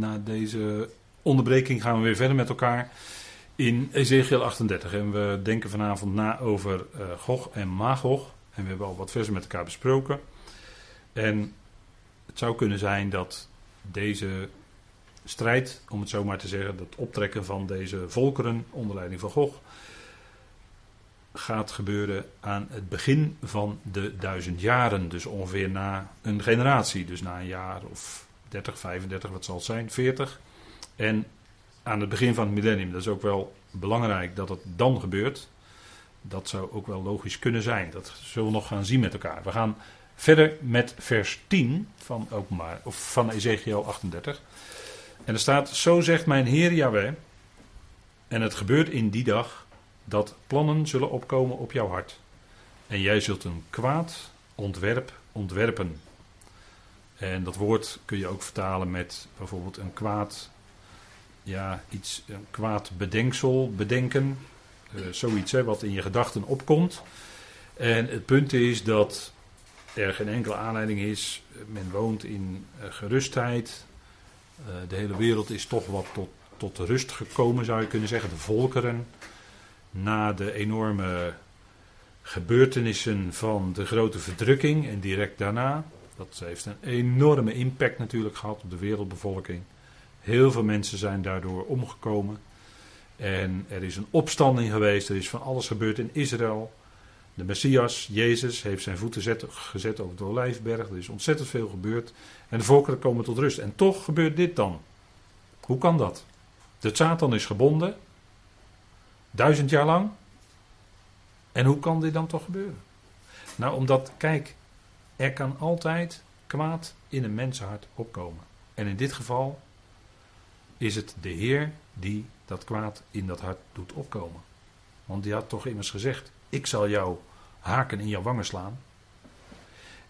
Na deze onderbreking gaan we weer verder met elkaar in Ezekiel 38. En we denken vanavond na over uh, Gog en Magog. En we hebben al wat versen met elkaar besproken. En het zou kunnen zijn dat deze strijd, om het zo maar te zeggen, dat optrekken van deze volkeren onder leiding van Gog, gaat gebeuren aan het begin van de duizend jaren. Dus ongeveer na een generatie. Dus na een jaar of 30, 35, wat zal het zijn, 40. En aan het begin van het millennium, dat is ook wel belangrijk dat het dan gebeurt. Dat zou ook wel logisch kunnen zijn. Dat zullen we nog gaan zien met elkaar. We gaan verder met vers 10 van, openbaar, of van Ezekiel 38. En er staat: Zo zegt mijn Heer Yahweh. En het gebeurt in die dag dat plannen zullen opkomen op jouw hart. En jij zult een kwaad ontwerp ontwerpen. En dat woord kun je ook vertalen met bijvoorbeeld een kwaad, ja, iets, een kwaad bedenksel, bedenken. Uh, zoiets hè, wat in je gedachten opkomt. En het punt is dat er geen enkele aanleiding is. Men woont in uh, gerustheid. Uh, de hele wereld is toch wat tot, tot rust gekomen, zou je kunnen zeggen. De volkeren na de enorme gebeurtenissen van de grote verdrukking en direct daarna. Dat heeft een enorme impact natuurlijk gehad op de wereldbevolking. Heel veel mensen zijn daardoor omgekomen. En er is een opstanding geweest, er is van alles gebeurd in Israël. De Messias, Jezus, heeft zijn voeten zet, gezet over de Olijfberg. Er is ontzettend veel gebeurd. En de volkeren komen tot rust. En toch gebeurt dit dan. Hoe kan dat? De Satan is gebonden. Duizend jaar lang. En hoe kan dit dan toch gebeuren? Nou, omdat, kijk, er kan altijd kwaad in een mensenhart opkomen. En in dit geval is het de Heer die dat kwaad in dat hart doet opkomen. Want die had toch immers gezegd: Ik zal jou haken in jouw wangen slaan.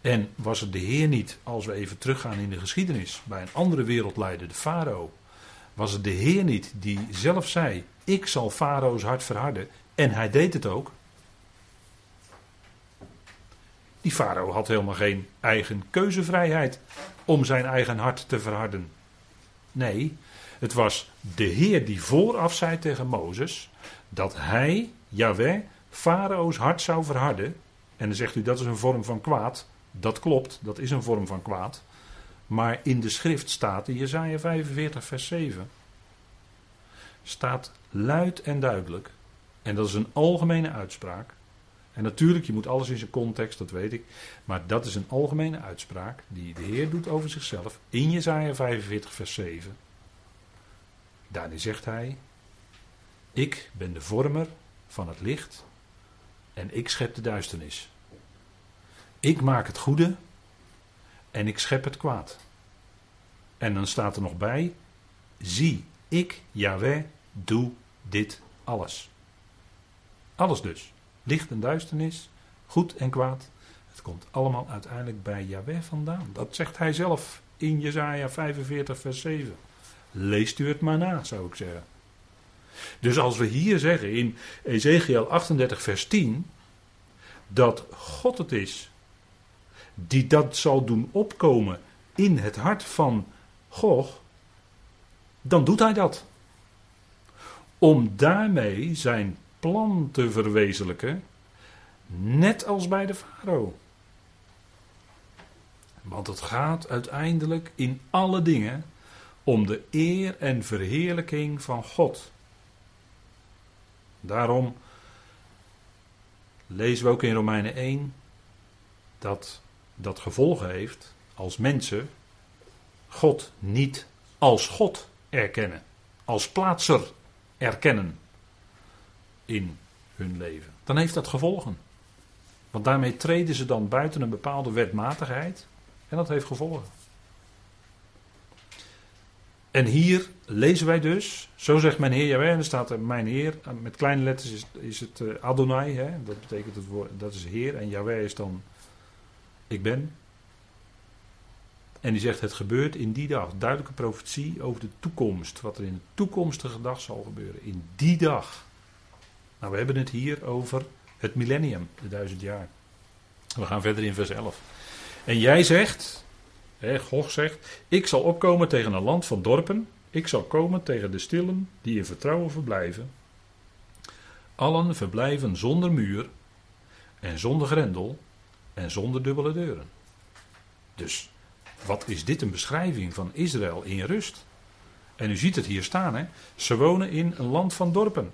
En was het de Heer niet, als we even teruggaan in de geschiedenis, bij een andere wereldleider, de farao, was het de Heer niet die zelf zei: Ik zal Farao's hart verharden. En hij deed het ook. Die farao had helemaal geen eigen keuzevrijheid om zijn eigen hart te verharden. Nee, het was de Heer die vooraf zei tegen Mozes dat hij, Yahweh, Farao's hart zou verharden. En dan zegt u dat is een vorm van kwaad. Dat klopt, dat is een vorm van kwaad. Maar in de schrift staat in Jezaja 45 vers 7 staat luid en duidelijk. En dat is een algemene uitspraak. En natuurlijk, je moet alles in zijn context, dat weet ik. Maar dat is een algemene uitspraak die de Heer doet over zichzelf in Jezaja 45 vers 7. Daarin zegt hij, ik ben de vormer van het licht en ik schep de duisternis. Ik maak het goede en ik schep het kwaad. En dan staat er nog bij: Zie, ik, Yahweh, doe dit alles. Alles dus. Licht en duisternis, goed en kwaad. Het komt allemaal uiteindelijk bij Yahweh vandaan. Dat zegt hij zelf in Jezaja 45, vers 7. Leest u het maar na, zou ik zeggen. Dus als we hier zeggen in Ezekiel 38, vers 10, dat God het is die dat zal doen opkomen in het hart van Gog, dan doet hij dat. Om daarmee zijn plan te verwezenlijken, net als bij de farao. Want het gaat uiteindelijk in alle dingen om de eer en verheerlijking van God. Daarom lezen we ook in Romeinen 1 dat dat gevolgen heeft als mensen God niet als God erkennen, als plaatser erkennen in hun leven. Dan heeft dat gevolgen. Want daarmee treden ze dan buiten een bepaalde wetmatigheid en dat heeft gevolgen. En hier lezen wij dus, zo zegt mijn Heer Jawel, en er staat er mijn Heer, met kleine letters is, is het uh, Adonai, hè, dat betekent het woord, dat is Heer, en Jawel is dan ik ben. En die zegt: Het gebeurt in die dag. Duidelijke profetie over de toekomst. Wat er in de toekomstige dag zal gebeuren. In die dag. Nou, we hebben het hier over het millennium, de duizend jaar. We gaan verder in vers 11. En jij zegt: He, Gog zegt: Ik zal opkomen tegen een land van dorpen. Ik zal komen tegen de stillen die in vertrouwen verblijven. Allen verblijven zonder muur en zonder grendel en zonder dubbele deuren. Dus wat is dit een beschrijving van Israël in rust? En u ziet het hier staan, hè? Ze wonen in een land van dorpen,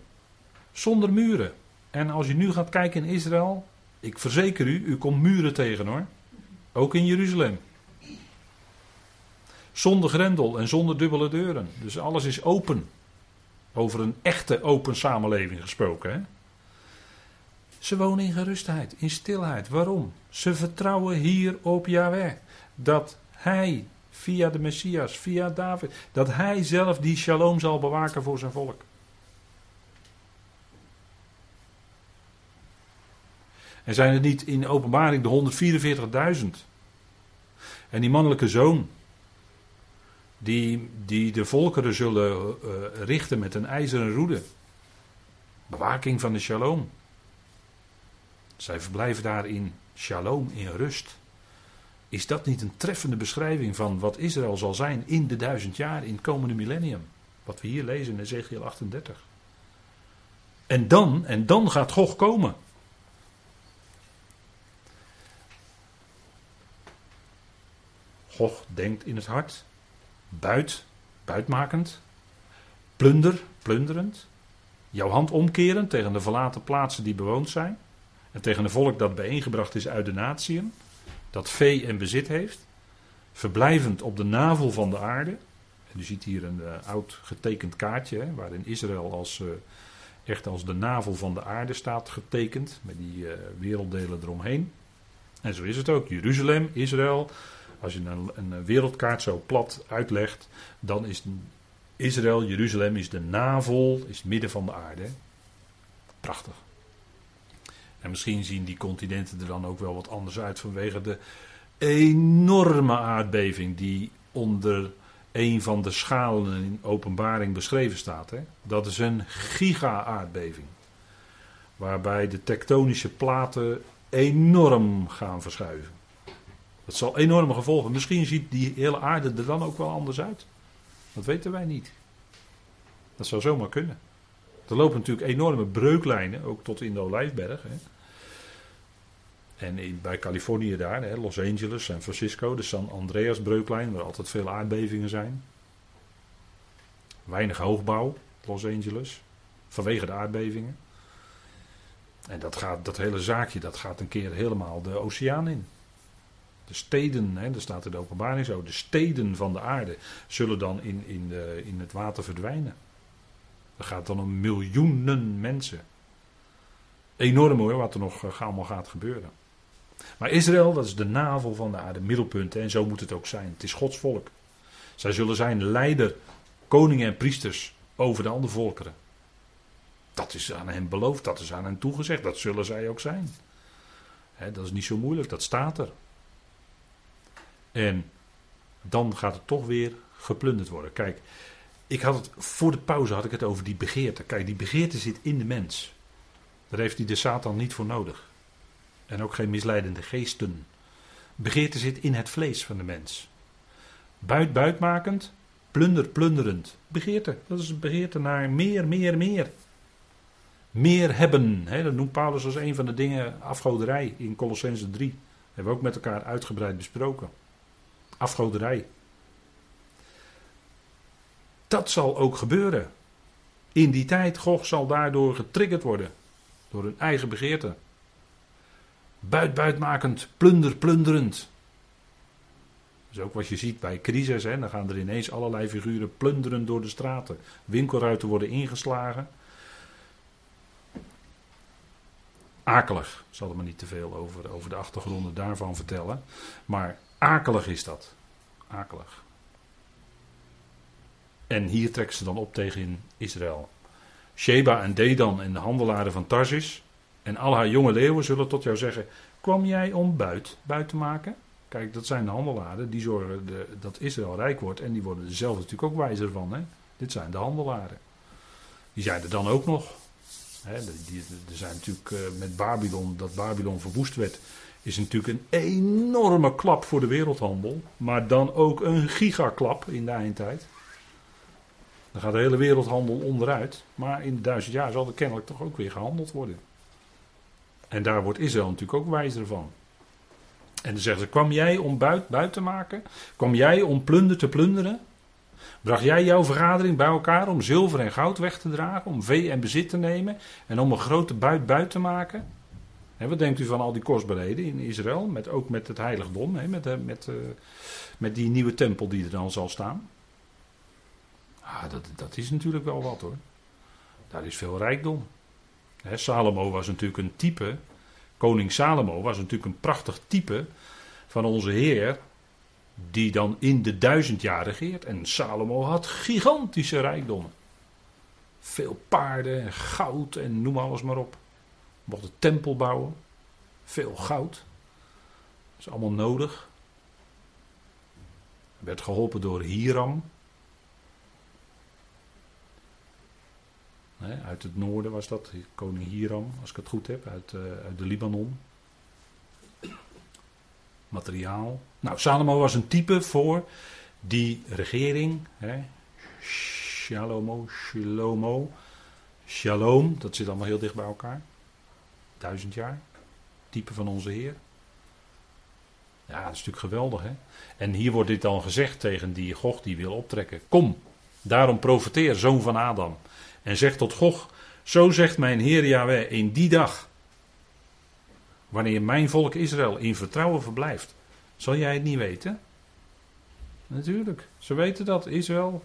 zonder muren. En als je nu gaat kijken in Israël, ik verzeker u, u komt muren tegen hoor. Ook in Jeruzalem. Zonder grendel en zonder dubbele deuren. Dus alles is open. Over een echte open samenleving gesproken. Hè? Ze wonen in gerustheid, in stilheid. Waarom? Ze vertrouwen hier op Yahweh. Dat hij, via de Messias, via David, dat hij zelf die shalom zal bewaken voor zijn volk. En zijn het niet in openbaring de 144.000? En die mannelijke zoon, die, die de volkeren zullen uh, richten met een ijzeren roede. Bewaking van de shalom. Zij verblijven daar in shalom, in rust. Is dat niet een treffende beschrijving van wat Israël zal zijn in de duizend jaar, in het komende millennium? Wat we hier lezen in Ezekiel 38. En dan, en dan gaat Gog komen. Gog denkt in het hart, buit, buitmakend, plunder, plunderend, jouw hand omkerend tegen de verlaten plaatsen die bewoond zijn, en tegen een volk dat bijeengebracht is uit de natieën, dat vee en bezit heeft, verblijvend op de navel van de aarde. En u ziet hier een uh, oud getekend kaartje, hè, waarin Israël als, uh, echt als de navel van de aarde staat getekend, met die uh, werelddelen eromheen. En zo is het ook. Jeruzalem, Israël, als je een, een wereldkaart zo plat uitlegt, dan is Israël, Jeruzalem, is de navel, is het midden van de aarde. Prachtig. En misschien zien die continenten er dan ook wel wat anders uit vanwege de enorme aardbeving die onder een van de schalen in openbaring beschreven staat. Hè? Dat is een giga-aardbeving. Waarbij de tektonische platen enorm gaan verschuiven. Dat zal enorme gevolgen. Misschien ziet die hele aarde er dan ook wel anders uit. Dat weten wij niet. Dat zou zomaar kunnen. Er lopen natuurlijk enorme breuklijnen, ook tot in de Olijfberg. Hè. En bij Californië daar, hè, Los Angeles, San Francisco, de San Andreas breuklijn, waar altijd veel aardbevingen zijn. Weinig hoogbouw, Los Angeles, vanwege de aardbevingen. En dat, gaat, dat hele zaakje dat gaat een keer helemaal de oceaan in. De steden, hè, er staat in de openbaring zo, de steden van de aarde zullen dan in, in, de, in het water verdwijnen. Er gaat dan om miljoenen mensen. Enorm hoor, wat er nog uh, allemaal gaat gebeuren. Maar Israël, dat is de navel van de aarde, middelpunt. En zo moet het ook zijn. Het is Gods volk. Zij zullen zijn leider, koningen en priesters over de andere volkeren. Dat is aan hen beloofd, dat is aan hen toegezegd. Dat zullen zij ook zijn. dat is niet zo moeilijk, dat staat er. En dan gaat het toch weer geplunderd worden. Kijk, ik had het, voor de pauze had ik het over die begeerte. Kijk, die begeerte zit in de mens. Daar heeft hij de Satan niet voor nodig. En ook geen misleidende geesten. Begeerte zit in het vlees van de mens. Buit buitmakend, plunder plunderend. Begeerte, dat is begeerte naar meer, meer, meer. Meer hebben, hè, dat noemt Paulus als een van de dingen afgoderij in Colossense 3. Dat hebben we ook met elkaar uitgebreid besproken. Afgoderij. Dat zal ook gebeuren. In die tijd, Gog zal daardoor getriggerd worden. Door hun eigen begeerte. Buit, buitmakend, plunder, plunderend. Dat is ook wat je ziet bij crisis. Hè? Dan gaan er ineens allerlei figuren plunderen door de straten. Winkelruiten worden ingeslagen. Akelig. Ik zal er maar niet te veel over, over de achtergronden daarvan vertellen. Maar akelig is dat. Akelig. En hier trekken ze dan op tegen Israël. Sheba en Dedan en de handelaren van Tarsis en al haar jonge leeuwen zullen tot jou zeggen: Kwam jij om buit, buit te maken? Kijk, dat zijn de handelaren die zorgen de, dat Israël rijk wordt. En die worden er zelf natuurlijk ook wijzer van. Hè? Dit zijn de handelaren. Die zijn er dan ook nog. Er zijn natuurlijk uh, met Babylon, dat Babylon verwoest werd. Is natuurlijk een enorme klap voor de wereldhandel. Maar dan ook een gigaklap in de eindtijd. Dan gaat de hele wereldhandel onderuit. Maar in duizend jaar zal er kennelijk toch ook weer gehandeld worden. En daar wordt Israël natuurlijk ook wijzer van. En dan zeggen ze: Kwam jij om buit, buit te maken? Kwam jij om plunder te plunderen? Bracht jij jouw vergadering bij elkaar om zilver en goud weg te dragen, om vee en bezit te nemen en om een grote buit buit te maken? Wat denkt u van al die kostbaarheden in Israël, met, ook met het heiligdom, met, eh, met, eh, met die nieuwe tempel die er dan zal staan? Ah, dat, dat is natuurlijk wel wat hoor. Daar is veel rijkdom. Salomo was natuurlijk een type, koning Salomo was natuurlijk een prachtig type van onze Heer, die dan in de duizend jaar regeert. En Salomo had gigantische rijkdommen. Veel paarden en goud en noem alles maar op. Mocht de tempel bouwen. Veel goud. Dat is allemaal nodig. Werd geholpen door Hiram. uit het noorden was dat, koning Hiram, als ik het goed heb, uit, uh, uit de Libanon. Materiaal. Nou, Salomo was een type voor die regering. Hè. Shalomo, Shalomo, Shalom, dat zit allemaal heel dicht bij elkaar. Duizend jaar. Type van onze Heer. Ja, dat is natuurlijk geweldig, hè. En hier wordt dit dan gezegd tegen die Gog die wil optrekken. Kom, daarom profeteer, zoon van Adam. En zeg tot Gog, zo zegt mijn Heer Yahweh in die dag. Wanneer mijn volk Israël in vertrouwen verblijft. Zal jij het niet weten? Natuurlijk, ze weten dat, Israël.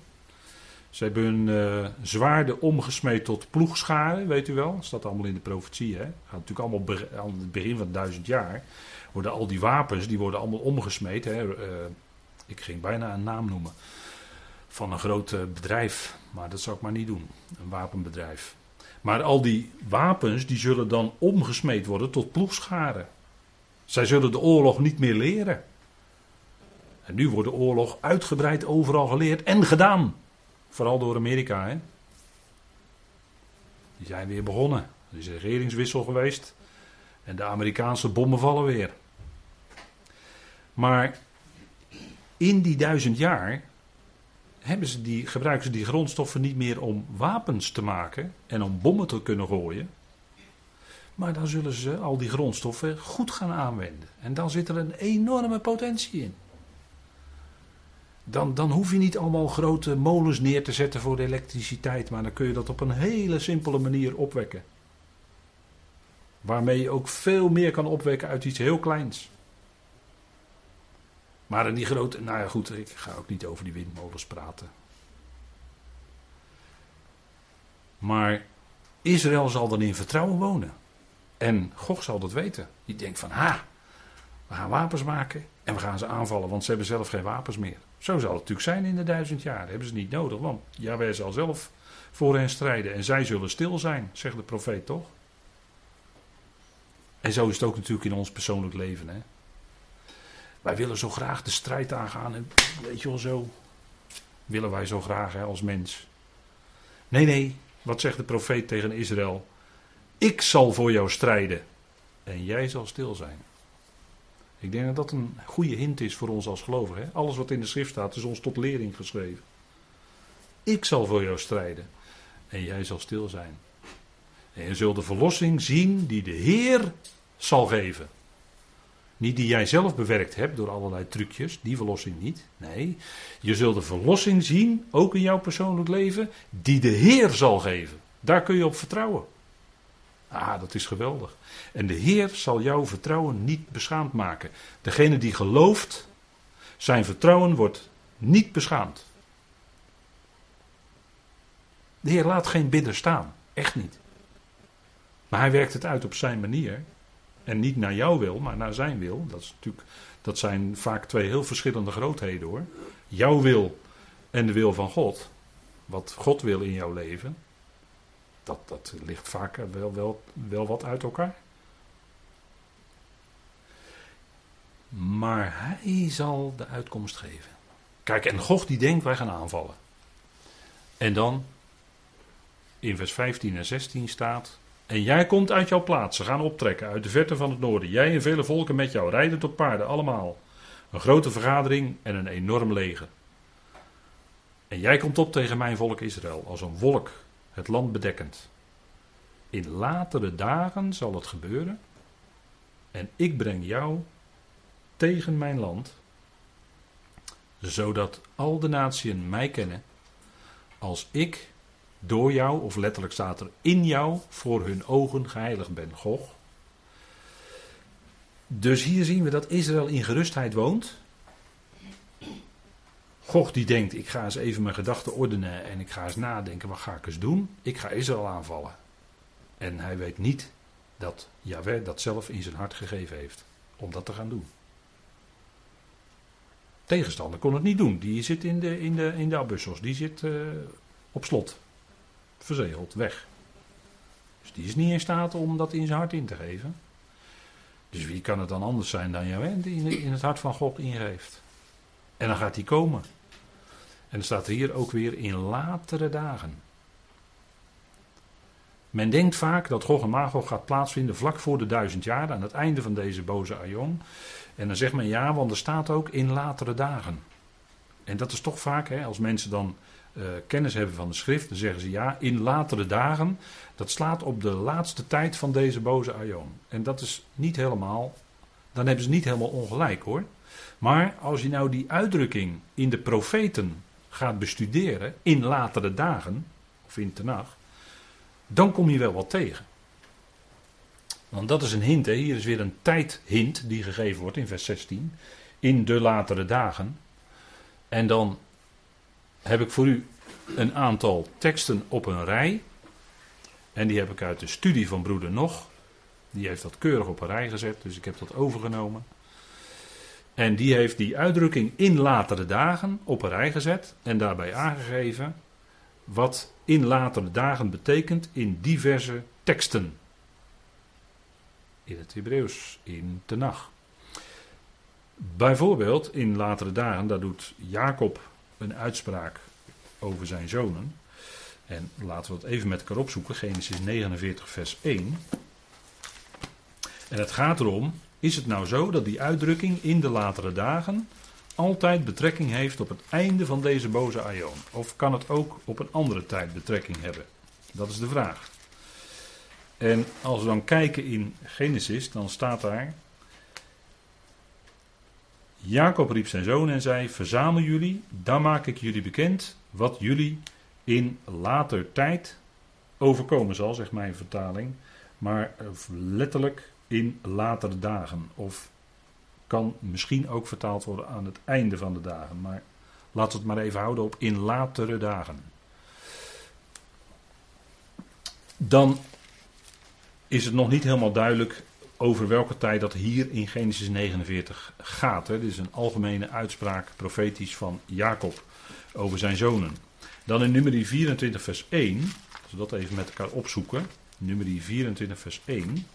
Ze hebben hun uh, zwaarden omgesmeed tot ploegscharen, weet u wel. Dat staat allemaal in de profetie. Hè? Gaat natuurlijk allemaal aan het begin van duizend jaar. Worden al die wapens, die worden allemaal omgesmeed. Hè? Uh, ik ging bijna een naam noemen. Van een groot uh, bedrijf. Maar dat zou ik maar niet doen. Een wapenbedrijf. Maar al die wapens, die zullen dan omgesmeed worden tot ploegscharen. Zij zullen de oorlog niet meer leren. En nu wordt de oorlog uitgebreid overal geleerd en gedaan. Vooral door Amerika. Hè? Die zijn weer begonnen. Er is een regeringswissel geweest. En de Amerikaanse bommen vallen weer. Maar in die duizend jaar hebben ze die, gebruiken ze die grondstoffen niet meer om wapens te maken en om bommen te kunnen gooien. Maar dan zullen ze al die grondstoffen goed gaan aanwenden. En dan zit er een enorme potentie in. Dan, dan hoef je niet allemaal grote molens neer te zetten voor de elektriciteit, maar dan kun je dat op een hele simpele manier opwekken. Waarmee je ook veel meer kan opwekken uit iets heel kleins. Maar in die grote, nou ja goed, ik ga ook niet over die windmolens praten. Maar Israël zal dan in vertrouwen wonen. En Gog zal dat weten. Die denkt van, ha, we gaan wapens maken en we gaan ze aanvallen, want ze hebben zelf geen wapens meer. Zo zal het natuurlijk zijn in de duizend jaar. Dat hebben ze niet nodig, want Jawel zal zelf voor hen strijden en zij zullen stil zijn, zegt de profeet toch? En zo is het ook natuurlijk in ons persoonlijk leven. Hè? Wij willen zo graag de strijd aangaan en weet je wel zo. Willen wij zo graag hè, als mens. Nee, nee, wat zegt de profeet tegen Israël? Ik zal voor jou strijden en jij zal stil zijn. Ik denk dat dat een goede hint is voor ons als gelovigen. Alles wat in de schrift staat is ons tot lering geschreven. Ik zal voor jou strijden en jij zal stil zijn. En je zult de verlossing zien die de Heer zal geven. Niet die jij zelf bewerkt hebt door allerlei trucjes, die verlossing niet. Nee, je zult de verlossing zien, ook in jouw persoonlijk leven, die de Heer zal geven. Daar kun je op vertrouwen. Ah, dat is geweldig. En de Heer zal jouw vertrouwen niet beschaamd maken. Degene die gelooft, zijn vertrouwen wordt niet beschaamd. De Heer laat geen bidder staan. Echt niet. Maar hij werkt het uit op zijn manier. En niet naar jouw wil, maar naar zijn wil. Dat, is natuurlijk, dat zijn vaak twee heel verschillende grootheden hoor. Jouw wil en de wil van God. Wat God wil in jouw leven dat, dat ligt vaak wel, wel, wel wat uit elkaar. Maar hij zal de uitkomst geven. Kijk, en Gog die denkt wij gaan aanvallen. En dan in vers 15 en 16 staat: En jij komt uit jouw plaats. Ze gaan optrekken uit de verte van het noorden. Jij en vele volken met jou rijden op paarden, allemaal. Een grote vergadering en een enorm leger. En jij komt op tegen mijn volk Israël als een wolk, het land bedekkend. In latere dagen zal het gebeuren. En ik breng jou tegen mijn land, zodat al de natieën mij kennen, als ik door jou, of letterlijk staat er in jou, voor hun ogen geheiligd ben. Gog. Dus hier zien we dat Israël in gerustheid woont. Gog die denkt, ik ga eens even mijn gedachten ordenen en ik ga eens nadenken, wat ga ik eens doen? Ik ga Israël aanvallen. En hij weet niet dat Yahweh dat zelf in zijn hart gegeven heeft om dat te gaan doen. Tegenstander kon het niet doen. Die zit in de, in de, in de abussels. Die zit uh, op slot. Verzegeld, weg. Dus die is niet in staat om dat in zijn hart in te geven. Dus wie kan het dan anders zijn dan Yahweh die in het hart van God ingeeft? En dan gaat hij komen. En dan staat er hier ook weer in latere dagen. Men denkt vaak dat Gog en Magog gaat plaatsvinden vlak voor de duizend jaar, aan het einde van deze boze aion. En dan zegt men ja, want er staat ook in latere dagen. En dat is toch vaak, hè, als mensen dan uh, kennis hebben van de schrift, dan zeggen ze ja, in latere dagen. Dat slaat op de laatste tijd van deze boze aion. En dat is niet helemaal, dan hebben ze niet helemaal ongelijk hoor. Maar als je nou die uitdrukking in de profeten gaat bestuderen, in latere dagen, of in Tenach, dan kom je wel wat tegen. Want dat is een hint, hè? hier is weer een tijdhint die gegeven wordt in vers 16. In de latere dagen. En dan heb ik voor u een aantal teksten op een rij. En die heb ik uit de studie van broeder Nog. Die heeft dat keurig op een rij gezet, dus ik heb dat overgenomen. En die heeft die uitdrukking in latere dagen op een rij gezet en daarbij aangegeven wat in latere dagen betekent in diverse teksten. In het Hebreeuws, in Tenach. Bijvoorbeeld in latere dagen, daar doet Jacob een uitspraak over zijn zonen. En laten we het even met elkaar opzoeken. Genesis 49, vers 1. En het gaat erom: is het nou zo dat die uitdrukking in de latere dagen altijd betrekking heeft op het einde van deze boze aion? Of kan het ook op een andere tijd betrekking hebben? Dat is de vraag. En als we dan kijken in Genesis, dan staat daar. Jacob riep zijn zoon en zei: Verzamel jullie, dan maak ik jullie bekend wat jullie in later tijd overkomen zal, zegt mijn vertaling. Maar letterlijk in latere dagen. Of kan misschien ook vertaald worden aan het einde van de dagen. Maar laten we het maar even houden op in latere dagen. Dan is het nog niet helemaal duidelijk over welke tijd dat hier in Genesis 49 gaat. Hè. Dit is een algemene uitspraak profetisch van Jacob over zijn zonen. Dan in nummer 24 vers 1, als we dat even met elkaar opzoeken. Nummer 24 vers 1.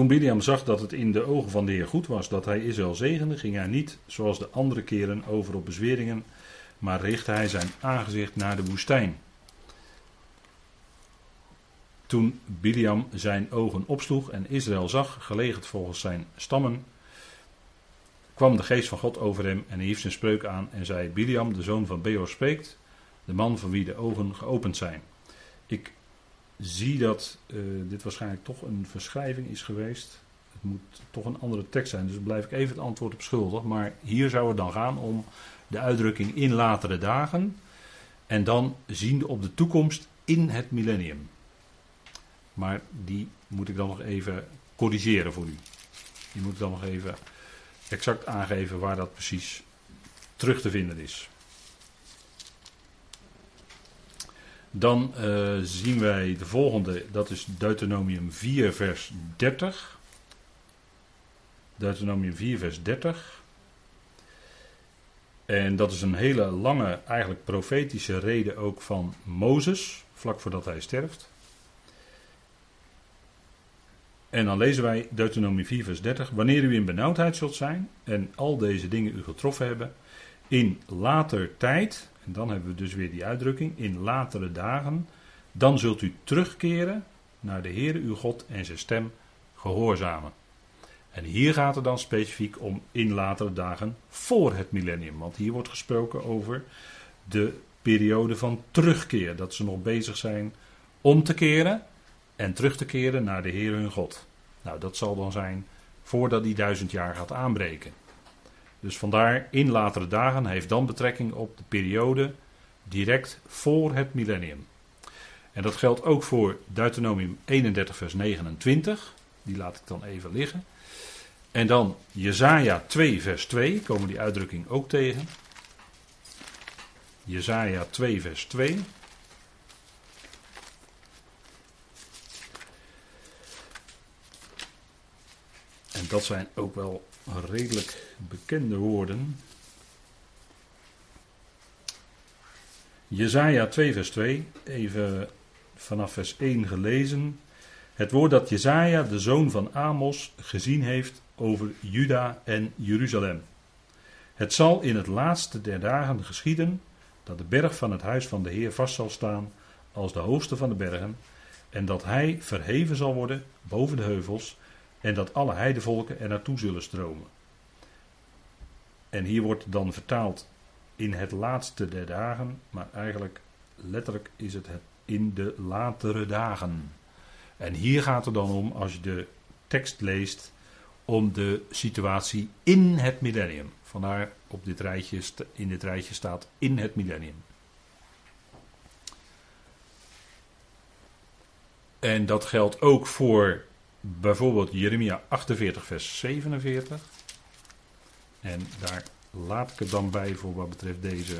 Toen Biliam zag dat het in de ogen van de Heer goed was dat hij Israël zegende, ging hij niet zoals de andere keren over op bezweringen, maar richtte hij zijn aangezicht naar de woestijn. Toen Biliam zijn ogen opsloeg en Israël zag, gelegen volgens zijn stammen, kwam de geest van God over hem en hij hief zijn spreuk aan en zei: Biliam, de zoon van Beor, spreekt, de man van wie de ogen geopend zijn. Ik zie dat uh, dit waarschijnlijk toch een verschrijving is geweest. Het moet toch een andere tekst zijn, dus blijf ik even het antwoord op schuldig. Maar hier zou het dan gaan om de uitdrukking in latere dagen. En dan ziende op de toekomst in het millennium. Maar die moet ik dan nog even corrigeren voor u. Die moet ik dan nog even exact aangeven waar dat precies terug te vinden is. Dan uh, zien wij de volgende, dat is Deuteronomium 4, vers 30. Deuteronomium 4, vers 30. En dat is een hele lange, eigenlijk profetische reden ook van Mozes, vlak voordat hij sterft. En dan lezen wij Deuteronomie 4, vers 30. Wanneer u in benauwdheid zult zijn en al deze dingen u getroffen hebben, in later tijd, en dan hebben we dus weer die uitdrukking, in latere dagen, dan zult u terugkeren naar de Heere uw God en zijn stem gehoorzamen. En hier gaat het dan specifiek om in latere dagen voor het millennium. Want hier wordt gesproken over de periode van terugkeer. Dat ze nog bezig zijn om te keren en terug te keren naar de Heer hun God. Nou, dat zal dan zijn voordat die duizend jaar gaat aanbreken. Dus vandaar in latere dagen heeft dan betrekking op de periode direct voor het millennium. En dat geldt ook voor Deuteronomium 31 vers 29. Die laat ik dan even liggen. En dan Jezaja 2 vers 2 komen die uitdrukking ook tegen. Jezaja 2 vers 2. En dat zijn ook wel redelijk bekende woorden. Jezaja 2 vers 2, even vanaf vers 1 gelezen. Het woord dat Jezaja, de zoon van Amos, gezien heeft over Juda en Jeruzalem. Het zal in het laatste der dagen geschieden dat de berg van het huis van de Heer vast zal staan als de hoogste van de bergen, en dat hij verheven zal worden boven de heuvels, en dat alle heidevolken er naartoe zullen stromen. En hier wordt dan vertaald in het laatste der dagen, maar eigenlijk letterlijk is het, in de latere dagen. En hier gaat het dan om, als je de tekst leest, om de situatie in het millennium. Vandaar op dit rijtje, in dit rijtje staat in het millennium. En dat geldt ook voor bijvoorbeeld Jeremia 48, vers 47. En daar laat ik het dan bij voor wat betreft deze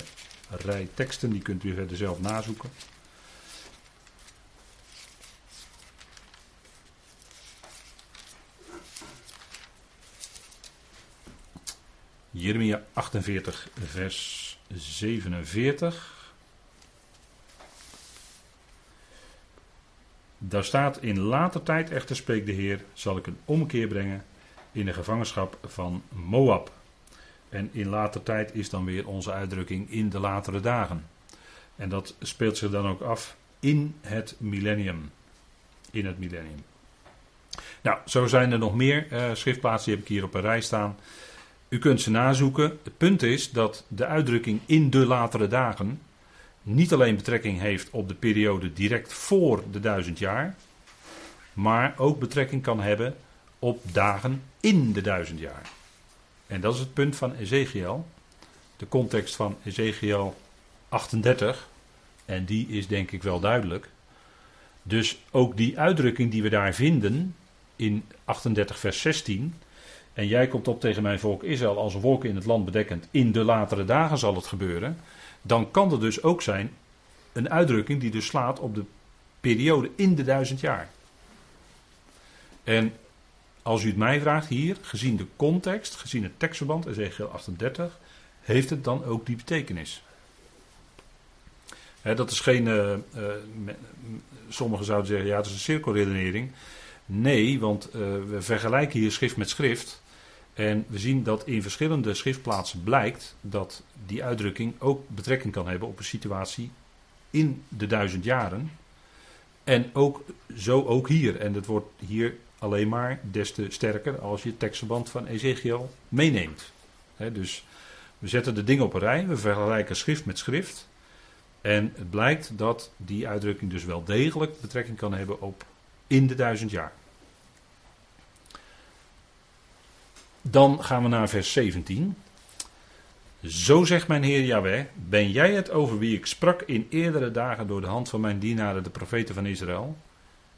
rij teksten. Die kunt u verder zelf nazoeken. Jeremia 48, vers 47. Daar staat in later tijd echter spreekt de Heer, zal ik een omkeer brengen in de gevangenschap van Moab. En in later tijd is dan weer onze uitdrukking in de latere dagen. En dat speelt zich dan ook af in het millennium. In het millennium. Nou, zo zijn er nog meer uh, schriftplaatsen, die heb ik hier op een rij staan. U kunt ze nazoeken. Het punt is dat de uitdrukking in de latere dagen niet alleen betrekking heeft op de periode direct voor de duizend jaar, maar ook betrekking kan hebben op dagen in de duizend jaar. En dat is het punt van Ezekiel, de context van Ezekiel 38, en die is denk ik wel duidelijk. Dus ook die uitdrukking die we daar vinden in 38 vers 16, en jij komt op tegen mijn volk Israël als wolken in het land bedekkend, in de latere dagen zal het gebeuren dan kan er dus ook zijn een uitdrukking die dus slaat op de periode in de duizend jaar. En als u het mij vraagt hier, gezien de context, gezien het tekstverband, Ezekiel 38, heeft het dan ook die betekenis. dat is geen. Uh, sommigen zouden zeggen, ja, het is een cirkelredenering. Nee, want uh, we vergelijken hier schrift met schrift. En we zien dat in verschillende schriftplaatsen blijkt dat die uitdrukking ook betrekking kan hebben op een situatie in de duizend jaren. En ook zo ook hier. En het wordt hier alleen maar des te sterker als je het tekstverband van Ezekiel meeneemt. dus we zetten de dingen op een rij, we vergelijken schrift met schrift. En het blijkt dat die uitdrukking dus wel degelijk betrekking kan hebben op in de duizend jaar. Dan gaan we naar vers 17. Zo zegt mijn Heer Yahweh: Ben jij het over wie ik sprak in eerdere dagen door de hand van mijn dienaren, de profeten van Israël,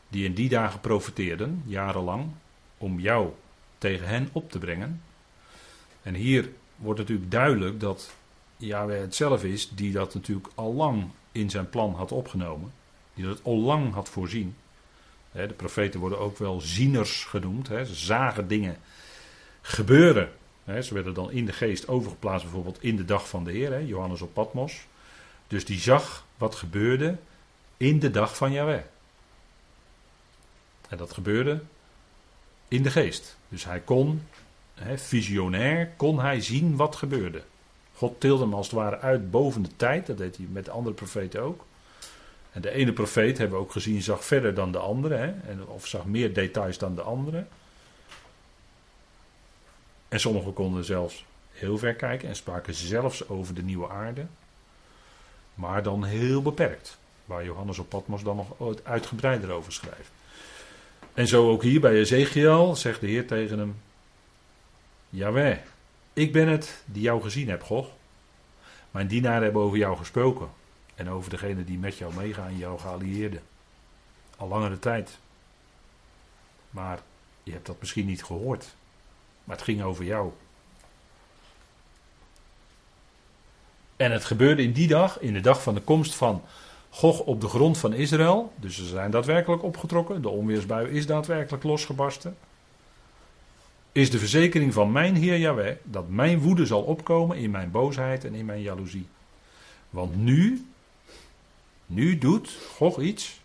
die in die dagen profeteerden, jarenlang, om jou tegen hen op te brengen? En hier wordt natuurlijk duidelijk dat Yahweh het zelf is die dat natuurlijk al lang in zijn plan had opgenomen, die dat al lang had voorzien. De profeten worden ook wel zieners genoemd, ze zagen dingen gebeuren. ze werden dan in de geest overgeplaatst, bijvoorbeeld in de dag van de Heer, Johannes op Patmos. Dus die zag wat gebeurde in de dag van Yahweh. En dat gebeurde in de geest. Dus hij kon, visionair, kon hij zien wat gebeurde. God tilde hem als het ware uit boven de tijd. Dat deed hij met de andere profeten ook. En de ene profeet, hebben we ook gezien, zag verder dan de andere. Hè? En, of zag meer details dan de andere. En sommigen konden zelfs heel ver kijken en spraken zelfs over de nieuwe aarde. Maar dan heel beperkt. Waar Johannes op Patmos dan nog uitgebreider over schrijft. En zo ook hier bij Ezekiel zegt de Heer tegen hem: Jawel, ik ben het die jou gezien heb, God. Mijn dienaren hebben over jou gesproken. En over degene die met jou meegaan, jouw geallieerden. Al langere tijd. Maar je hebt dat misschien niet gehoord. Maar het ging over jou. En het gebeurde in die dag, in de dag van de komst van Gog op de grond van Israël. Dus ze zijn daadwerkelijk opgetrokken. De onweersbui is daadwerkelijk losgebarsten. Is de verzekering van mijn Heer Jahweh dat mijn woede zal opkomen in mijn boosheid en in mijn jaloezie. Want nu, nu doet Gog iets.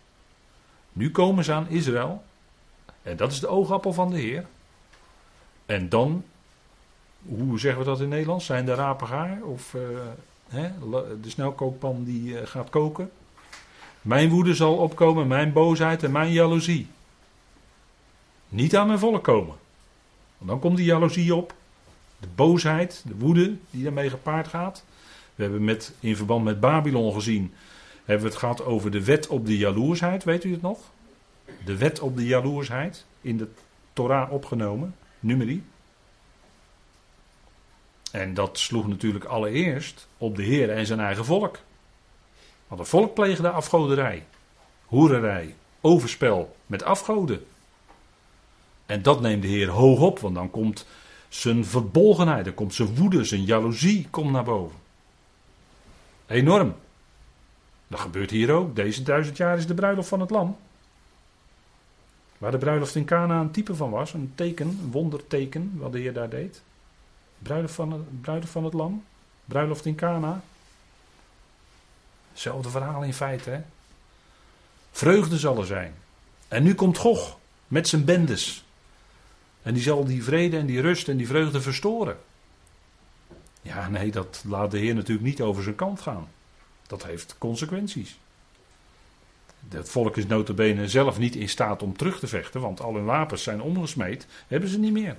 Nu komen ze aan Israël. En dat is de oogappel van de Heer. En dan, hoe zeggen we dat in Nederlands? Zijn de rapen gaar? Of uh, hè, de snelkookpan die uh, gaat koken? Mijn woede zal opkomen, mijn boosheid en mijn jaloezie. Niet aan mijn volk komen. Want dan komt die jaloezie op. De boosheid, de woede die daarmee gepaard gaat. We hebben met, in verband met Babylon gezien, hebben we het gehad over de wet op de jaloersheid. Weet u het nog? De wet op de jaloersheid, in de Torah opgenomen, nummerie. En dat sloeg natuurlijk allereerst op de Heer en zijn eigen volk. Want het volk pleegde afgoderij, hoererij, overspel met afgoden. En dat neemt de Heer hoog op, want dan komt zijn verbolgenheid, dan komt zijn woede, zijn jaloezie komt naar boven. Enorm. Dat gebeurt hier ook. Deze duizend jaar is de bruiloft van het lam. Waar de bruiloft in Cana een type van was, een teken, een wonderteken, wat de Heer daar deed. Bruiloft van het, bruiloft van het lam, bruiloft in Cana. Hetzelfde verhaal in feite, hè. Vreugde zal er zijn. En nu komt Gog met zijn bendes. En die zal die vrede en die rust en die vreugde verstoren. Ja, nee, dat laat de Heer natuurlijk niet over zijn kant gaan. Dat heeft consequenties. Het volk is notabene zelf niet in staat om terug te vechten, want al hun wapens zijn omgesmeed, hebben ze niet meer.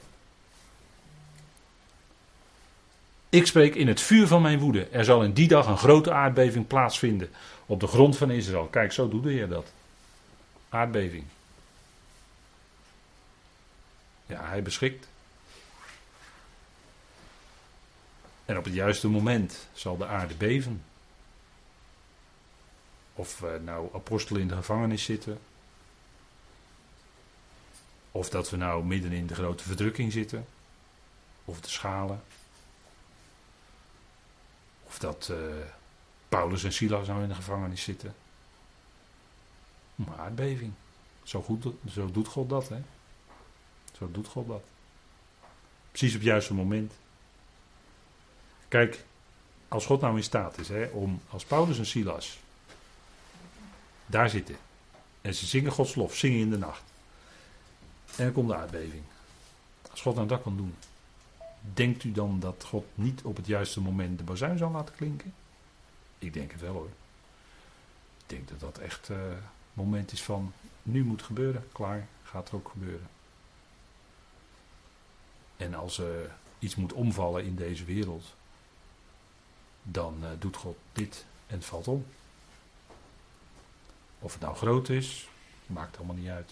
Ik spreek in het vuur van mijn woede. Er zal in die dag een grote aardbeving plaatsvinden op de grond van Israël. Kijk, zo doet de dat. Aardbeving. Ja, hij beschikt. En op het juiste moment zal de aarde beven. Of we nou apostelen in de gevangenis zitten. Of dat we nou midden in de grote verdrukking zitten. Of de schalen. Of dat uh, Paulus en Silas nou in de gevangenis zitten. Maar aardbeving. Zo, goed, zo doet God dat, hè. Zo doet God dat. Precies op het juiste moment. Kijk, als God nou in staat is hè, om als Paulus en Silas daar zitten. En ze zingen Gods lof, zingen in de nacht. En dan komt de aardbeving. Als God nou dat kan doen. Denkt u dan dat God niet op het juiste moment de bazuin zal laten klinken? Ik denk het wel hoor. Ik denk dat dat echt het uh, moment is van nu moet gebeuren. Klaar, gaat er ook gebeuren. En als er iets moet omvallen in deze wereld, dan uh, doet God dit en het valt om. Of het nou groot is, maakt allemaal niet uit.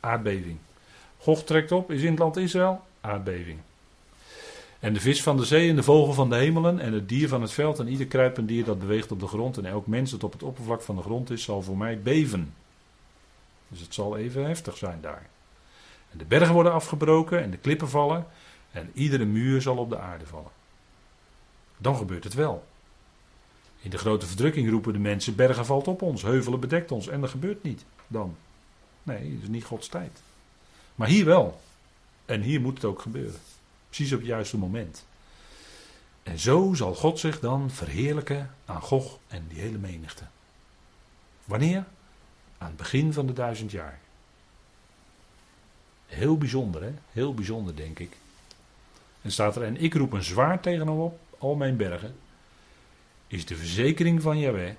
Aardbeving. Gog trekt op, is in het land Israël, aardbeving. En de vis van de zee en de vogel van de hemelen en het dier van het veld en ieder kruipend dier dat beweegt op de grond en elk mens dat op het oppervlak van de grond is, zal voor mij beven. Dus het zal even heftig zijn daar. En de bergen worden afgebroken en de klippen vallen en iedere muur zal op de aarde vallen. Dan gebeurt het wel. In de grote verdrukking roepen de mensen: bergen valt op ons, heuvelen bedekt ons. En dat gebeurt niet dan. Nee, dat is niet Gods tijd. Maar hier wel. En hier moet het ook gebeuren. Precies op het juiste moment. En zo zal God zich dan verheerlijken aan Gog en die hele menigte. Wanneer? Aan het begin van de duizend jaar. Heel bijzonder, hè? Heel bijzonder, denk ik. En staat er, en ik roep een zwaard tegen hem op, al mijn bergen, is de verzekering van Yahweh,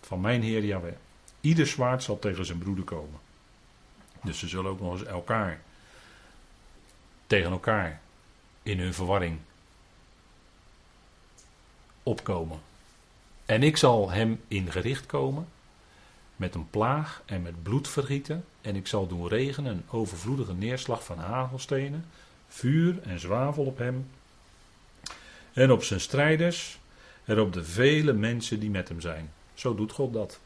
van mijn Heer Yahweh. Ieder zwaard zal tegen zijn broeder komen. Dus ze zullen ook nog eens elkaar, tegen elkaar, in hun verwarring opkomen. En ik zal hem in gericht komen met een plaag en met bloed vergieten. En ik zal doen regenen een overvloedige neerslag van hagelstenen, vuur en zwavel op hem. En op zijn strijders en op de vele mensen die met hem zijn. Zo doet God dat.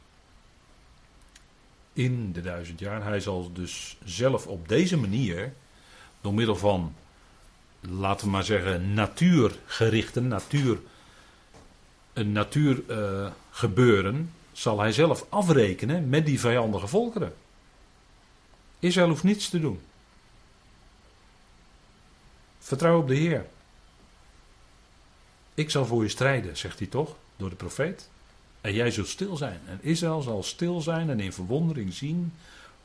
In de duizend jaar. Hij zal dus zelf op deze manier, door middel van, laten we maar zeggen, natuurgerichten, natuur, een natuurgebeuren, zal hij zelf afrekenen met die vijandige volkeren. Israël hoeft niets te doen. Vertrouw op de Heer. Ik zal voor je strijden, zegt hij toch, door de profeet. En jij zult stil zijn. En Israël zal stil zijn en in verwondering zien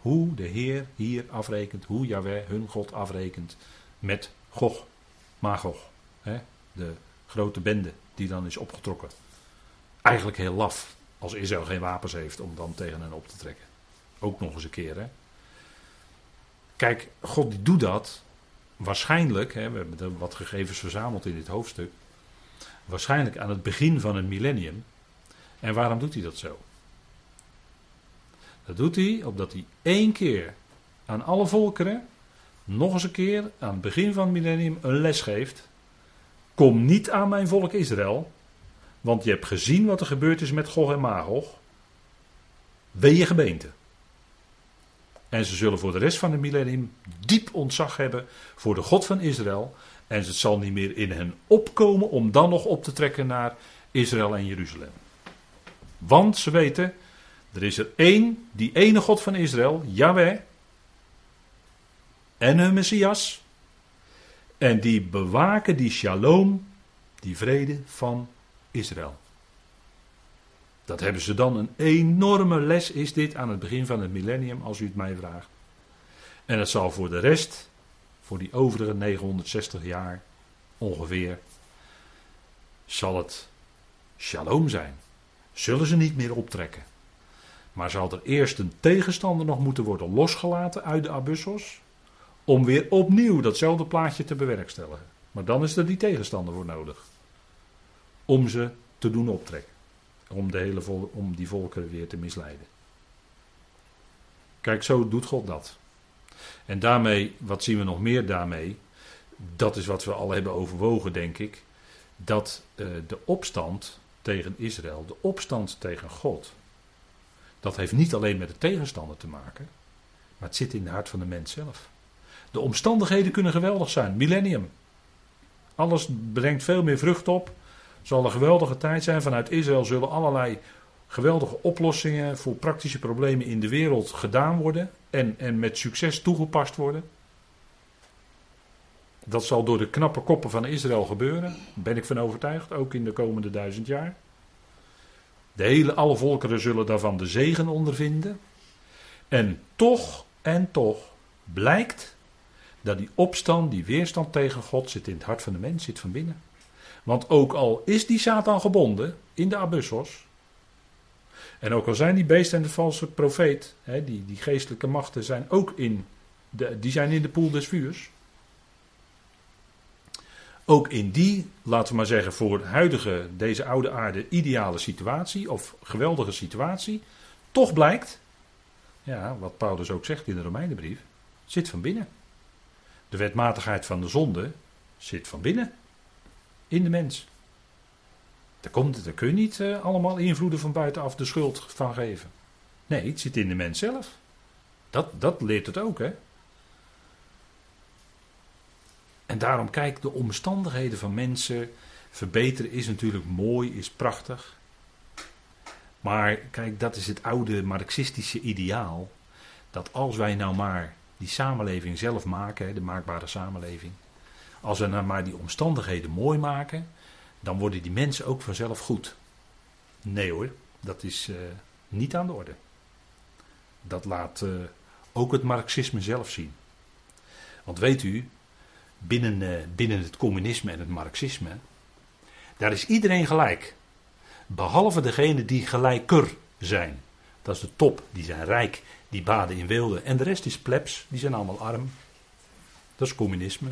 hoe de Heer hier afrekent, hoe Yahweh hun God afrekent met Gog, Magog. Hè, de grote bende die dan is opgetrokken. Eigenlijk heel laf, als Israël geen wapens heeft om dan tegen hen op te trekken. Ook nog eens een keer. Hè. Kijk, God die doet dat waarschijnlijk, hè, we hebben wat gegevens verzameld in dit hoofdstuk, waarschijnlijk aan het begin van het millennium. En waarom doet hij dat zo? Dat doet hij opdat hij één keer aan alle volkeren, nog eens een keer aan het begin van het millennium, een les geeft. Kom niet aan mijn volk Israël, want je hebt gezien wat er gebeurd is met Gog en Magog. Wee je gebeente. En ze zullen voor de rest van het millennium diep ontzag hebben voor de God van Israël. En het zal niet meer in hen opkomen om dan nog op te trekken naar Israël en Jeruzalem. Want ze weten, er is er één, die ene God van Israël, Yahweh. En hun Messias. En die bewaken die shalom, die vrede van Israël. Dat hebben ze dan een enorme les, is dit aan het begin van het millennium, als u het mij vraagt. En het zal voor de rest, voor die overige 960 jaar ongeveer, zal het shalom zijn. Zullen ze niet meer optrekken. Maar zal er eerst een tegenstander nog moeten worden losgelaten uit de abyssos, om weer opnieuw datzelfde plaatje te bewerkstelligen. Maar dan is er die tegenstander voor nodig. Om ze te doen optrekken om, de hele om die volkeren weer te misleiden. Kijk, zo doet God dat. En daarmee, wat zien we nog meer daarmee? Dat is wat we al hebben overwogen, denk ik. Dat uh, de opstand tegen Israël, de opstand tegen God, dat heeft niet alleen met de tegenstander te maken, maar het zit in het hart van de mens zelf. De omstandigheden kunnen geweldig zijn. Millennium. Alles brengt veel meer vrucht op zal een geweldige tijd zijn. Vanuit Israël zullen allerlei geweldige oplossingen voor praktische problemen in de wereld gedaan worden en, en met succes toegepast worden. Dat zal door de knappe koppen van Israël gebeuren, ben ik van overtuigd, ook in de komende duizend jaar. De hele, alle volkeren zullen daarvan de zegen ondervinden. En toch, en toch, blijkt dat die opstand, die weerstand tegen God zit in het hart van de mens, zit van binnen. Want ook al is die Satan gebonden in de abyssos. En ook al zijn die beesten en de valse profeet, hè, die, die geestelijke machten zijn ook in de, die zijn in de poel des vuurs. Ook in die, laten we maar zeggen, voor huidige, deze oude aarde, ideale situatie of geweldige situatie, toch blijkt, ja, wat Paulus ook zegt in de Romeinenbrief, zit van binnen. De wetmatigheid van de zonde zit van binnen in de mens. Daar, komt, kun je niet uh, allemaal invloeden van buitenaf de schuld van geven. Nee, het zit in de mens zelf. Dat, dat leert het ook, hè. En daarom, kijk, de omstandigheden van mensen verbeteren is natuurlijk mooi, is prachtig. Maar kijk, dat is het oude marxistische ideaal. Dat als wij nou maar die samenleving zelf maken, de maakbare samenleving. Als we nou maar die omstandigheden mooi maken, dan worden die mensen ook vanzelf goed. Nee hoor, dat is uh, niet aan de orde. Dat laat uh, ook het marxisme zelf zien. Want weet u, binnen, eh, binnen het communisme en het marxisme, daar is iedereen gelijk. Behalve degene die gelijker zijn. Dat is de top, die zijn rijk, die baden in wilde. En de rest is plebs, die zijn allemaal arm. Dat is communisme.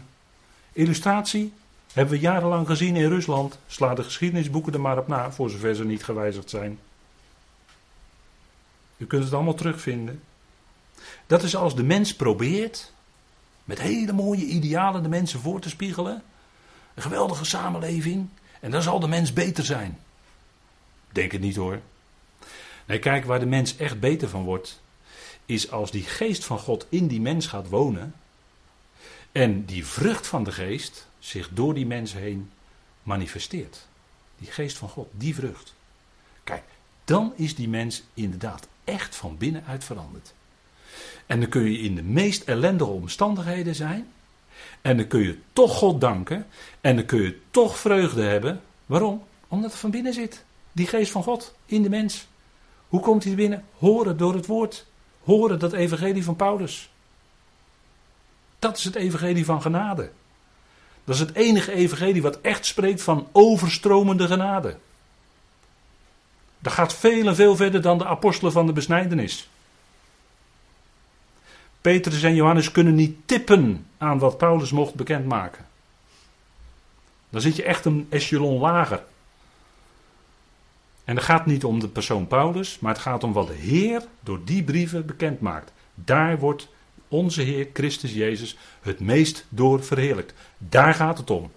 Illustratie hebben we jarenlang gezien in Rusland. Sla de geschiedenisboeken er maar op na, voor zover ze niet gewijzigd zijn. U kunt het allemaal terugvinden. Dat is als de mens probeert met hele mooie idealen de mensen voor te spiegelen. Een geweldige samenleving. En dan zal de mens beter zijn. Denk het niet hoor. Nee, kijk, waar de mens echt beter van wordt, is als die geest van God in die mens gaat wonen. En die vrucht van de geest zich door die mens heen manifesteert. Die geest van God, die vrucht. Kijk, dan is die mens inderdaad echt van binnenuit veranderd. En dan kun je in de meest ellendige omstandigheden zijn. En dan kun je toch God danken. En dan kun je toch vreugde hebben. Waarom? Omdat het van binnen zit. Die geest van God in de mens. Hoe komt hij binnen? Horen door het woord. Horen dat evangelie van Paulus. Dat is het evangelie van genade. Dat is het enige evangelie wat echt spreekt van overstromende genade. Dat gaat veel en veel verder dan de apostelen van de besnijdenis. Petrus en Johannes kunnen niet tippen aan wat Paulus mocht bekendmaken. Dan zit je echt een echelon lager. En het gaat niet om de persoon Paulus, maar het gaat om wat de Heer door die brieven bekend maakt. Daar wordt onze Heer Christus Jezus het meest door verheerlijkt. Daar gaat het om.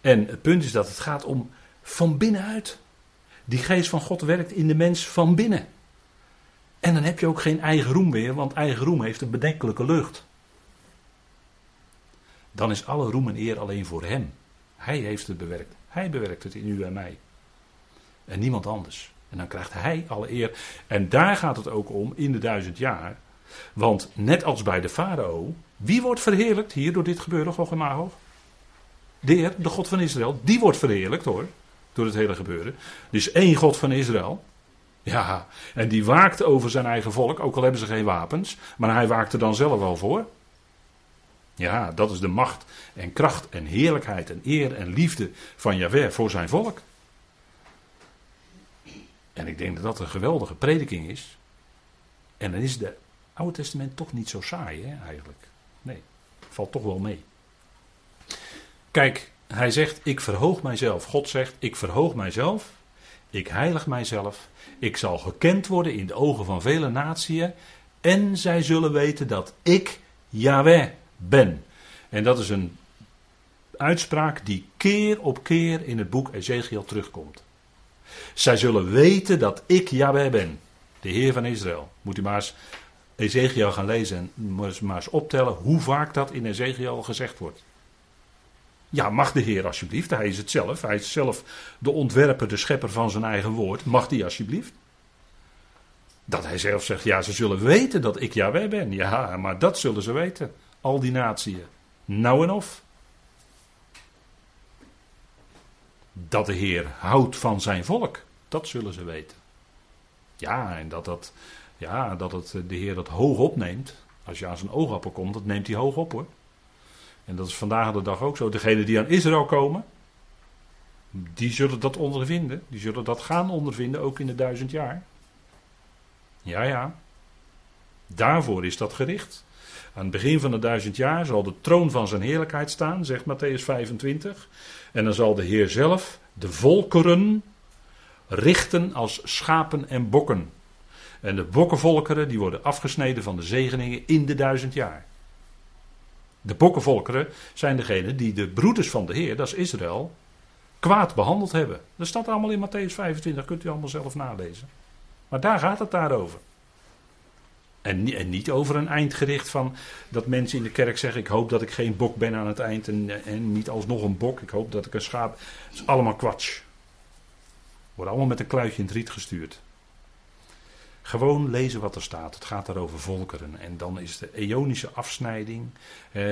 En het punt is dat het gaat om van binnenuit. Die geest van God werkt in de mens van binnen. En dan heb je ook geen eigen roem meer, want eigen roem heeft een bedenkelijke lucht. Dan is alle roem en eer alleen voor Hem. Hij heeft het bewerkt. Hij bewerkt het in u en mij. En niemand anders. En dan krijgt Hij alle eer. En daar gaat het ook om in de duizend jaar. Want net als bij de farao, wie wordt verheerlijkt hier door dit gebeuren, Gog en Magog? De Heer, de God van Israël, die wordt verheerlijkt hoor, door het hele gebeuren. Dus één God van Israël. Ja, en die waakt over zijn eigen volk, ook al hebben ze geen wapens, maar hij waakt er dan zelf wel voor. Ja, dat is de macht en kracht en heerlijkheid en eer en liefde van Jahweh voor zijn volk. En ik denk dat dat een geweldige prediking is. En dan is de Oude Testament toch niet zo saai, hè, eigenlijk. Nee, valt toch wel mee. Kijk, hij zegt: Ik verhoog mijzelf. God zegt: Ik verhoog mijzelf. Ik heilig mijzelf. Ik zal gekend worden in de ogen van vele natieën. En zij zullen weten dat ik Yahweh ben. En dat is een uitspraak die keer op keer in het boek Ezekiel terugkomt. Zij zullen weten dat ik Yahweh ben, de Heer van Israël. Moet u maar eens Ezekiel gaan lezen en maar eens optellen hoe vaak dat in Ezekiel gezegd wordt. Ja, mag de Heer alsjeblieft, hij is het zelf, hij is zelf de ontwerper, de schepper van zijn eigen woord, mag die alsjeblieft? Dat hij zelf zegt, ja, ze zullen weten dat ik Yahweh ben. Ja, maar dat zullen ze weten, al die natieën. Nou en of. Dat de Heer houdt van zijn volk, dat zullen ze weten. Ja, en dat, dat, ja, dat het, de Heer dat hoog opneemt. Als je aan zijn oogappel komt, dat neemt hij hoog op hoor. En dat is vandaag de dag ook zo. Degenen die aan Israël komen, die zullen dat ondervinden. Die zullen dat gaan ondervinden, ook in de duizend jaar. Ja, ja. Daarvoor is dat gericht. Aan het begin van de duizend jaar zal de troon van zijn heerlijkheid staan, zegt Matthäus 25. En dan zal de Heer zelf de volkeren richten als schapen en bokken. En de bokkenvolkeren die worden afgesneden van de zegeningen in de duizend jaar. De bokkenvolkeren zijn degenen die de broeders van de Heer, dat is Israël, kwaad behandeld hebben. Dat staat allemaal in Matthäus 25, kunt u allemaal zelf nalezen. Maar daar gaat het daarover. En, en niet over een eindgericht van dat mensen in de kerk zeggen: Ik hoop dat ik geen bok ben aan het eind en, en niet alsnog een bok. Ik hoop dat ik een schaap. Dat is allemaal kwatsch. Wordt allemaal met een kluitje in het riet gestuurd. Gewoon lezen wat er staat. Het gaat daar over volkeren. En dan is de eonische afsnijding.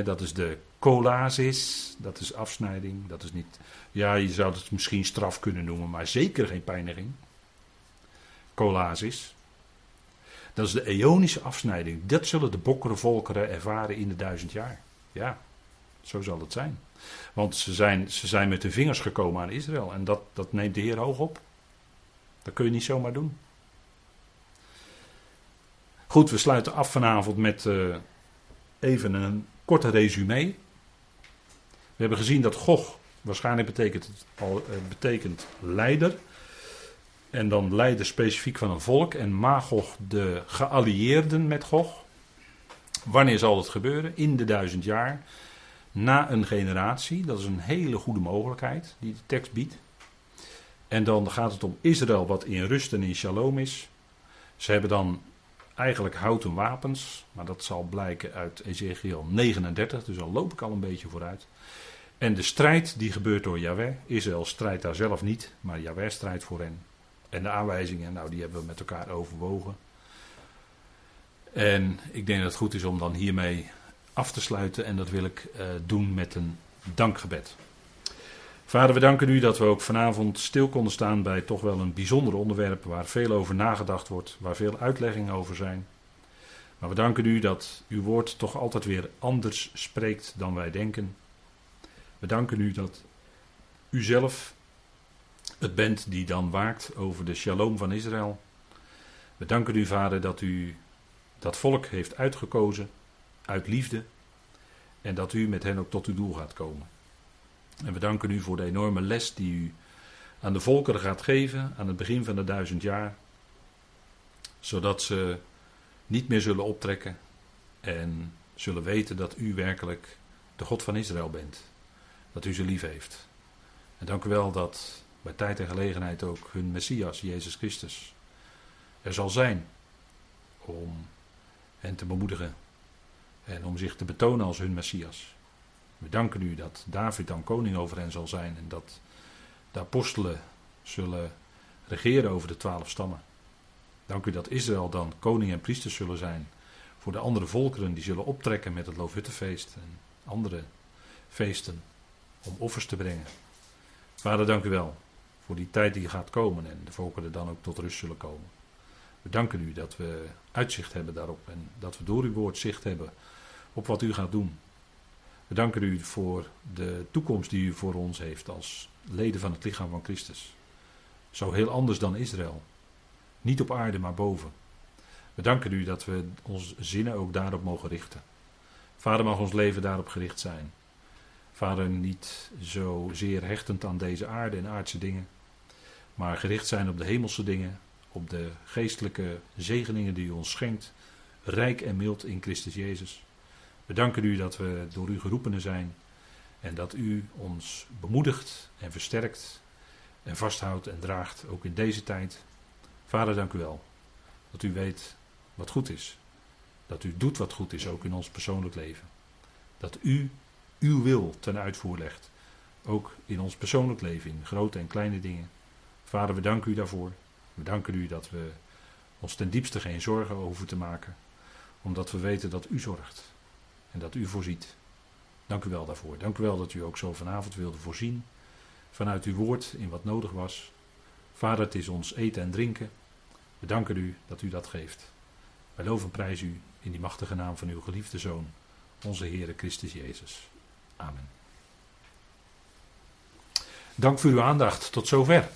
dat is de kolasis. Dat is afsnijding. Dat is niet. Ja, je zou het misschien straf kunnen noemen, maar zeker geen pijniging. Kolasis. Dat is de eonische afsnijding. Dat zullen de volkeren ervaren in de duizend jaar. Ja, zo zal het zijn. Want ze zijn, ze zijn met hun vingers gekomen aan Israël. En dat, dat neemt de Heer hoog op. Dat kun je niet zomaar doen. Goed, we sluiten af vanavond met uh, even een korte resume. We hebben gezien dat Gog waarschijnlijk betekent, al, uh, betekent leider. En dan leider specifiek van een volk. En Magog de geallieerden met Gog. Wanneer zal het gebeuren? In de duizend jaar. Na een generatie. Dat is een hele goede mogelijkheid die de tekst biedt. En dan gaat het om Israël wat in rust en in shalom is. Ze hebben dan eigenlijk houten wapens. Maar dat zal blijken uit Ezekiel 39. Dus al loop ik al een beetje vooruit. En de strijd die gebeurt door Yahweh. Israël strijdt daar zelf niet. Maar Yahweh strijdt voor hen. En de aanwijzingen, nou, die hebben we met elkaar overwogen. En ik denk dat het goed is om dan hiermee af te sluiten. En dat wil ik uh, doen met een dankgebed. Vader, we danken u dat we ook vanavond stil konden staan bij toch wel een bijzonder onderwerp waar veel over nagedacht wordt, waar veel uitleggingen over zijn. Maar we danken u dat uw woord toch altijd weer anders spreekt dan wij denken. We danken u dat u zelf het bent die dan waakt over de shalom van Israël. We danken u, Vader, dat u dat volk heeft uitgekozen uit liefde en dat u met hen ook tot uw doel gaat komen. En we danken u voor de enorme les die u aan de volkeren gaat geven aan het begin van de duizend jaar, zodat ze niet meer zullen optrekken en zullen weten dat u werkelijk de God van Israël bent, dat u ze lief heeft. En dank u wel dat bij tijd en gelegenheid ook hun Messias, Jezus Christus, er zal zijn om hen te bemoedigen en om zich te betonen als hun Messias. We danken u dat David dan koning over hen zal zijn en dat de apostelen zullen regeren over de twaalf stammen. Dank u dat Israël dan koning en priester zullen zijn voor de andere volkeren die zullen optrekken met het Loofhuttenfeest en andere feesten om offers te brengen. Vader, dank u wel voor die tijd die gaat komen en de volkeren dan ook tot rust zullen komen. We danken u dat we uitzicht hebben daarop en dat we door uw woord zicht hebben op wat u gaat doen. We danken u voor de toekomst die u voor ons heeft als leden van het lichaam van Christus. Zo heel anders dan Israël. Niet op aarde, maar boven. We danken u dat we onze zinnen ook daarop mogen richten. Vader, mag ons leven daarop gericht zijn. Vader, niet zo zeer hechtend aan deze aarde en aardse dingen, maar gericht zijn op de hemelse dingen, op de geestelijke zegeningen die u ons schenkt, rijk en mild in Christus Jezus. We danken u dat we door u geroepenen zijn en dat u ons bemoedigt en versterkt en vasthoudt en draagt, ook in deze tijd. Vader, dank u wel dat u weet wat goed is. Dat u doet wat goed is, ook in ons persoonlijk leven. Dat u uw wil ten uitvoer legt, ook in ons persoonlijk leven, in grote en kleine dingen. Vader, we danken u daarvoor. We danken u dat we ons ten diepste geen zorgen hoeven te maken, omdat we weten dat u zorgt en dat u voorziet. Dank u wel daarvoor. Dank u wel dat u ook zo vanavond wilde voorzien vanuit uw woord in wat nodig was. Vader, het is ons eten en drinken. We danken u dat u dat geeft. Wij loven en prijzen u in die machtige naam van uw geliefde Zoon, onze Heere Christus Jezus. Amen. Dank voor uw aandacht. Tot zover.